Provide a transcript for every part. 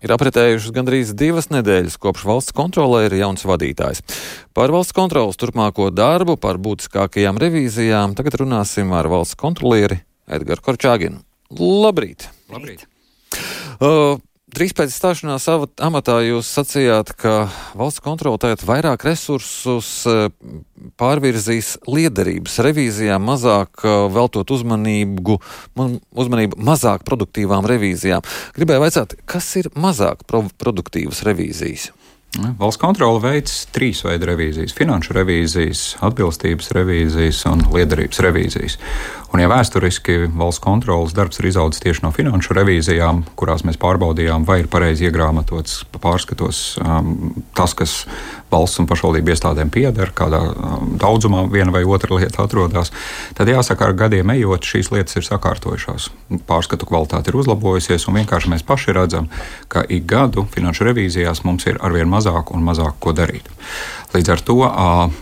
Ir apritējušas gandrīz divas nedēļas, kopš valsts kontrolē ir jauns vadītājs. Par valsts kontrolas turpmāko darbu, par būtiskākajām revīzijām tagad runāsim ar valsts kontrolieri Edgars Korčāginu. Labrīt! Labrīt. Uh, Drīz pēc stāšanās amatā jūs sacījāt, ka valsts kontrole tagad vairāk resursus uh, pārvirzīs liederības revīzijām, mazāk uh, veltot uzmanību, uzmanību mazāk produktīvām revīzijām. Gribēju vaicāt, kas ir mazāk produktīvas revīzijas? Valsts kontrole veids trīs veidu revīzijas - finanšu revīzijas, atbilstības revīzijas un liederības revīzijas. Un, ja vēsturiski valsts kontrolas darbs ir izaudzis tieši no finanšu revīzijām, kurās mēs pārbaudījām, vai ir pareizi iegrāmatots pārskatos um, tas, kas valsts un pašvaldību iestādēm pieder, kādā um, daudzumā viena vai otra lieta atrodas, tad jāsaka, ar gadiem ejot, šīs lietas ir sakārtojušās. Pārskatu kvalitāte ir uzlabojusies, un vienkārši mēs paši redzam, ka ik gadu finanšu revīzijās mums ir arvien mazāk un mazāk ko darīt. Līdz ar to,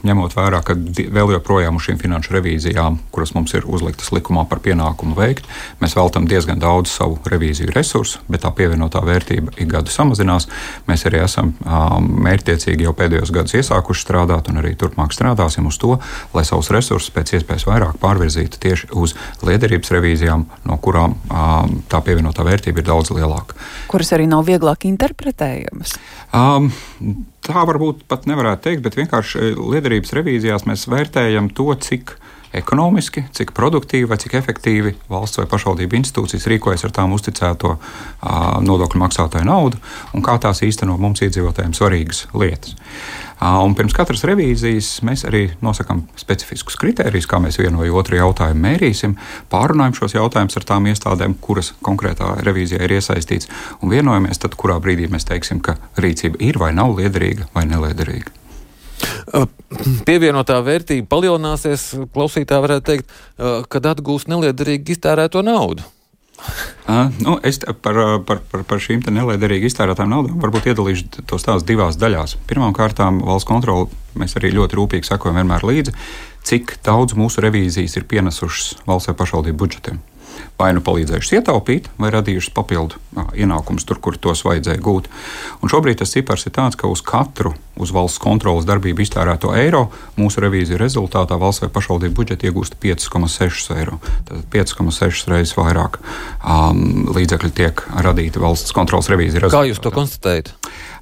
ņemot vērā, ka vēl joprojām uz šīm finanšu revīzijām, kuras mums ir uzliktas likumā par pienākumu veikt, mēs veltam diezgan daudz savu revīziju resursu, bet tā pievienotā vērtība ik gadu samazinās. Mēs arī esam mērķtiecīgi jau pēdējos gados iesākuši strādāt un arī turpmāk strādāsim uz to, lai savus resursus pēc iespējas vairāk pārvirzītu tieši uz liederības revīzijām, no kurām tā pievienotā vērtība ir daudz lielāka. Kuras arī nav vieglāk interpretējamas? Um, tā varbūt pat nevarētu teikt, bet vienkārši eh, liederības revīzijās mēs vērtējam to, cik ekonomiski, cik produktīvi vai cik efektīvi valsts vai pašvaldību institūcijas rīkojas ar tām uzticēto uh, nodokļu maksātāju naudu un kā tās īsteno mums iedzīvotājiem svarīgas lietas. Un pirms katras revīzijas mēs arī nosakām specifiskus kritērijus, kā mēs vienu vai otru jautājumu mērīsim, pārunājam šos jautājumus ar tām iestādēm, kuras konkrētā revīzijā ir iesaistīts, un vienojamies, tad, kurā brīdī mēs teiksim, ka rīcība ir vai nav liederīga vai neliederīga. Pievienotā vērtība palielināsies, klausītāji varētu teikt, kad atgūs neliederīgi iztērēto naudu. Uh, nu, es par, par, par, par šīm neliederīgi iztērētām naudām varbūt iedalīšu tos tās divās daļās. Pirmkārt, valsts kontrole mēs arī ļoti rūpīgi sekojam vienmēr līdzi, cik daudz mūsu revīzijas ir pienesušas valsts vai pašvaldību budžetiem vai nu palīdzējušas ietaupīt, vai radījušas papildu ienākumus tur, kur tos vajadzēja gūt. Un šobrīd tas cipars ir tāds, ka uz katru uz valsts kontrolas darbību iztērēto eiro mūsu revīzija rezultātā valsts vai pašvaldību budžeti iegūst 5,6 eiro. Tad 5,6 reizes vairāk um, līdzekļu tiek radīti valsts kontrolas revīzija rezultātā. Kā jūs to konstatējat?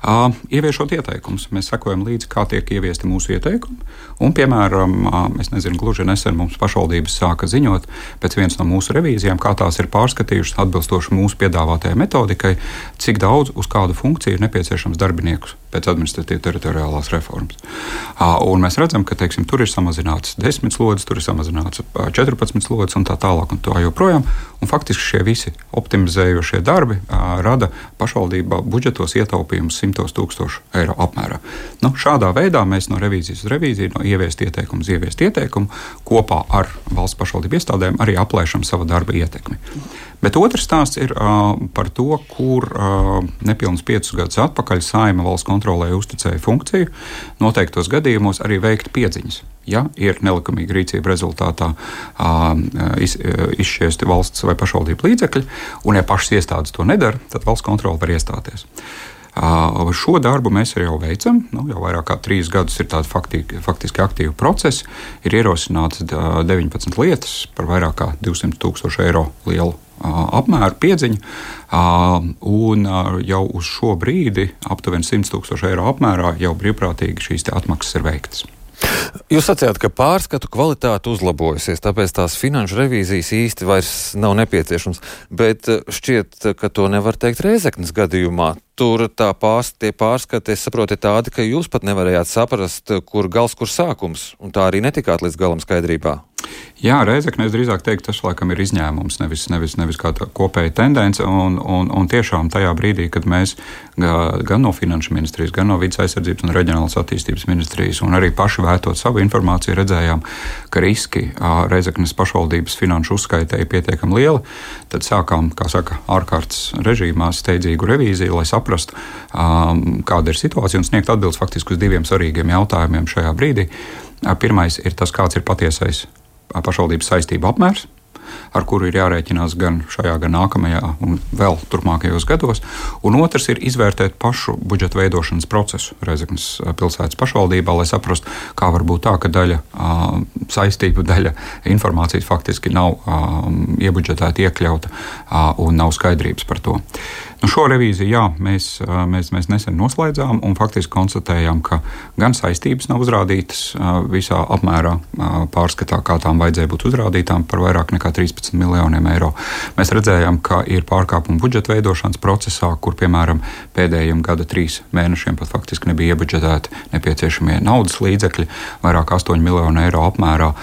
Ieviešot ieteikumus, mēs sekojam līdzi, kā tiek ieviesti mūsu ieteikumi. Un, piemēram, es nezinu, gluži nesen mums pašvaldības sāka ziņot pēc vienas no mūsu revīzijām, kā tās ir pārskatījušas atbilstoši mūsu piedāvātajai metodikai, cik daudz uz kādu funkciju ir nepieciešams darbiniekus pēc administratīvas teritoriālās reformas. Un mēs redzam, ka teiksim, tur ir samazināts 10 slodzes, tur ir samazināts 14 slodzes un tā tālāk. Un tā joprojām. Un faktiski šie visi optimizējošie darbi uh, rada pašvaldībā budžetos ietaupījumus simtos tūkstošu eiro apmērā. Nu, šādā veidā mēs no revīzijas uz revīziju, no ieviest ieteikumu uz ieviest ieteikumu, kopā ar valsts pašvaldību iestādēm arī aplēšam savu darba ietekmi. Bet otrs stāsts ir uh, par to, kur uh, nepilnus piecus gadus atpakaļ saima valsts kontrolē uzticēja funkciju noteiktos gadījumos arī veikt piedziņas ja ir nelikumīga rīcība rezultātā iz, izšķiesti valsts vai pašvaldību līdzekļi, un ja pašas iestādes to nedara, tad valsts kontrole var iestāties. Šo darbu mēs arī jau veicam. Nu, jau vairāk kā trīs gadus ir tādi faktiski, faktiski aktīvi procesi. Ir ierosināts 19 lietas par vairāk kā 200 tūkstošu eiro lielu apmēru piedziņu. Un jau uz šo brīdi aptuveni 100 tūkstošu eiro apmērā jau brīvprātīgi šīs atmaksas ir veiktas. Jūs sacījāt, ka pārskatu kvalitāte uzlabojusies, tāpēc tās finanšu revīzijas īsti vairs nav nepieciešams. Bet eh, šķiet, ka to nevar teikt Reizeknas gadījumā. Tur tā pārs, tie pārskati, es saprotu, ir tādi, ka jūs pat nevarējāt saprast, kur gals, kur sākums, un tā arī netikāt līdz galam skaidrībā. Jā, Reizekne, es drīzāk teiktu, tas laikam ir izņēmums, nevis, nevis, nevis kā kopēja tendence. Un, un, un tiešām tajā brīdī, kad mēs gan no Finanšu ministrijas, gan no Vides aizsardzības un reģionālās attīstības ministrijas, un arī paši vērtot savu informāciju, redzējām, ka riski Reizeknes pašvaldības finanšu uzskaitē ir pietiekami lieli. Tad sākām, kā saka, ārkārtas režīmā steidzīgu revīziju, lai saprastu, kāda ir situācija un sniegt atbildes faktiski uz diviem svarīgiem jautājumiem šajā brīdī. Pirmais ir tas, kāds ir patiesais pašvaldības saistību apmērs. ar kuru ir jārēķinās gan šajā, gan nākamajā un vēl turpmākajos gados. Un otrs ir izvērtēt pašu budžeta veidošanas procesu Rezeknas pilsētas pašvaldībā, lai saprastu, kā var būt tā, ka daļa saistību, daļa informācijas faktiski nav iebudžetēta, iekļauta un nav skaidrības par to. Nu, šo revīziju jā, mēs, mēs, mēs nesen noslēdzām un faktiski konstatējām, ka gan saistības nav uzrādītas visā apmērā pārskatā, kā tām vajadzēja būt uzrādītām par vairāk nekā 13 miljoniem eiro. Mēs redzējām, ka ir pārkāpumi budžeta veidošanas procesā, kur piemēram pēdējiem gada trīs mēnešiem pat faktiski nebija iebudžetēti nepieciešamie naudas līdzekļi, vairāk 8 miljonu eiro apmērā.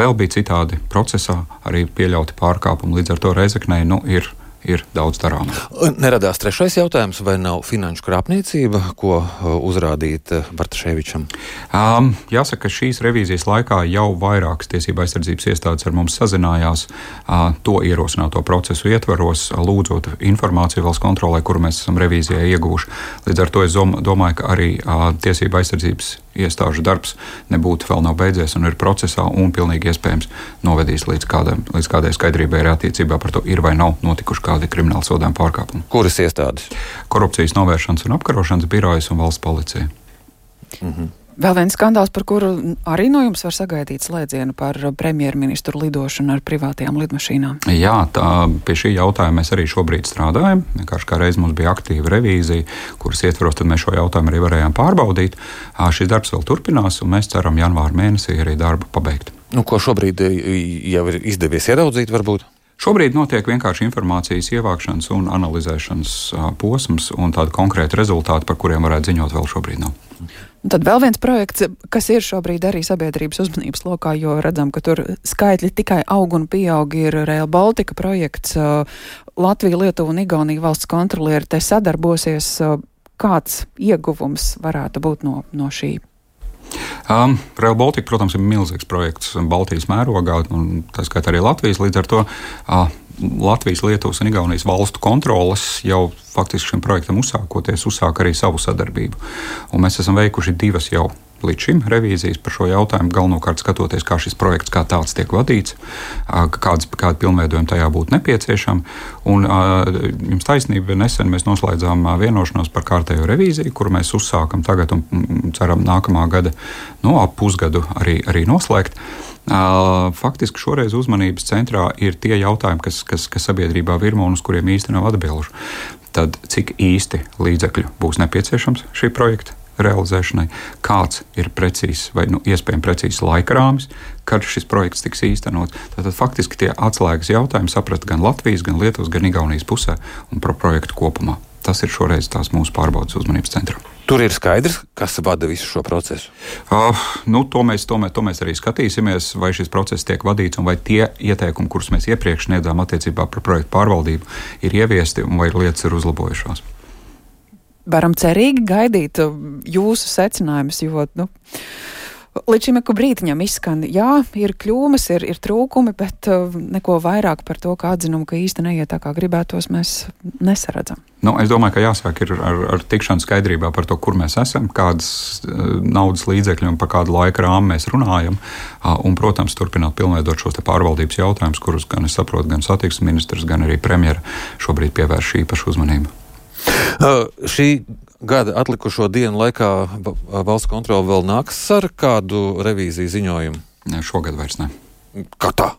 Vēl bija citādi procesā arī pieļauti pārkāpumi. Līdz ar to Reizeknei nu, ir ir daudz darāmā. Neradās trešais jautājums, vai nav finanšu krāpniecība, ko uh, uzrādīt uh, Bartaševičam? Um, jāsaka, ka šīs revīzijas laikā jau vairākas tiesība aizsardzības iestādes ar mums sazinājās uh, to ierosināto procesu ietvaros, lūdzot informāciju valsts kontrolē, kuru mēs esam revīzijai ieguvuši. Līdz ar to es domāju, ka arī uh, tiesība aizsardzības iestāžu darbs nebūtu vēl nav beidzies un ir procesā un pilnīgi iespējams novedīs līdz, kādam, līdz kādai skaidrībai arī attiecībā par to, ir vai nav notikuši kādi krimināli sodām pārkāpumi. Kuras iestādes? Korupcijas novēršanas un apkarošanas birojas un valsts policija. Mhm. Vēl viens skandāls, par kuru arī no jums var sagaidīt slēdzienu par premjerministru lidošanu ar privātajām lidmašīnām. Jā, tā, pie šī jautājuma mēs arī šobrīd strādājam. Vienkārši kā reiz mums bija aktīva revīzija, kuras ietvaros mēs šo jautājumu arī varējām pārbaudīt. Šis darbs vēl turpinās, un mēs ceram janvāra mēnesī arī darbu pabeigt. Nu, ko šobrīd jau ir izdevies ieraudzīt, varbūt? Šobrīd notiek vienkārši informācijas ievākšanas un analizēšanas posms, un tādu konkrētu rezultātu, par kuriem varētu ziņot, vēl šobrīd nav. Un tad vēl viens projekts, kas ir šobrīd arī sabiedrības uzmanības lokā, jo redzam, ka tur skaitļi tikai aug un pieaug, ir Rail Baltica projekts. Latvija, Lietuva un Igaunija valsts kontrolieri te sadarbosies. Kāds ieguvums varētu būt no, no šī Um, Rail Baltica, protams, ir milzīgs projekts Baltijas mērogā, un tā skaitā arī Latvijas. Līdz ar to uh, Latvijas, Lietuvas un Igaunijas valstu kontroles jau faktiski šim projektam uzsākoties, uzsāk arī savu sadarbību. Un mēs esam veikuši divas jau līdz šim revīzijas par šo jautājumu, galvenokārt skatoties, kā šis projekts kā tāds tiek vadīts, kādas, kāda pilnveidojuma tajā būtu nepieciešama. Un, jums taisnība, nesen mēs noslēdzām vienošanos par kārtējo revīziju, kuru mēs uzsākam tagad un ceram nākamā gada no nu, ap pusgadu arī, arī noslēgt. Faktiski šoreiz uzmanības centrā ir tie jautājumi, kas, kas, kas sabiedrībā virmo un uz kuriem īsti nav atbilžu. Tad cik īsti līdzekļu būs nepieciešams šī projekta realizēšanai, kāds ir precīzs vai nu, iespējams precīzs laika rāmis, kad šis projekts tiks īstenots. Tātad faktiski tie atslēgas jautājumi saprast gan Latvijas, gan Lietuvas, gan Igaunijas pusē un par projektu kopumā. Tas ir šoreiz tās mūsu pārbaudas uzmanības centrā. Tur ir skaidrs, kas vada visu šo procesu. Uh, nu, to, mēs, to, mēs, to mēs arī skatīsimies, vai šis process tiek vadīts, un vai tie ieteikumi, kurus mēs iepriekš sniedzām attiecībā par projektu pārvaldību, ir ieviesti un vai lietas ir uzlabojušās. Varam cerīgi gaidīt jūsu secinājumus, jo nu, Līdz šim brīdiņam izskan, jā, ir kļūmes, ir, ir trūkumi, bet uh, neko vairāk par to, kā atzinumu, ka īsti neiet tā, kā gribētos, mēs nesaredzam. Nu, es domāju, ka jāsāk ar, ar, tikšanu skaidrībā par to, kur mēs esam, kādas uh, naudas līdzekļi un par kādu laika rāmu mēs runājam. Uh, un, protams, turpināt pilnveidot šos pārvaldības jautājumus, kurus gan es saprotu, gan satiksmes ministrs, gan arī premjera šobrīd pievērš īpašu uzmanību. Šī gada atlikušo dienu laikā valsts kontrole vēl nāks ar kādu revīziju ziņojumu? Ne, šogad vairs ne. Kā tā?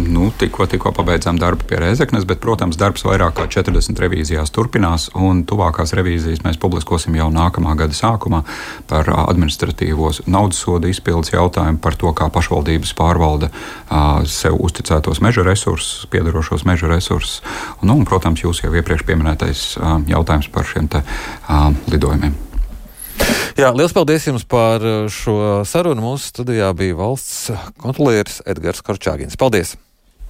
Nu, tikko, tikko pabeidzām darbu pie Rezeknes, bet, protams, darbs vairāk kā 40 revīzijās turpinās, un tuvākās revīzijas mēs publiskosim jau nākamā gada sākumā par administratīvos naudas sodu izpildes jautājumu, par to, kā pašvaldības pārvalda sev uzticētos meža resursus, piedarošos meža resursus, nu, un, protams, jūs jau iepriekš pieminētais jautājums par šiem te, lidojumiem. Jā, liels paldies jums par uh, šo sarunu. Mūsu studijā bija valsts kontrolieris Edgars Korčāgins. Paldies!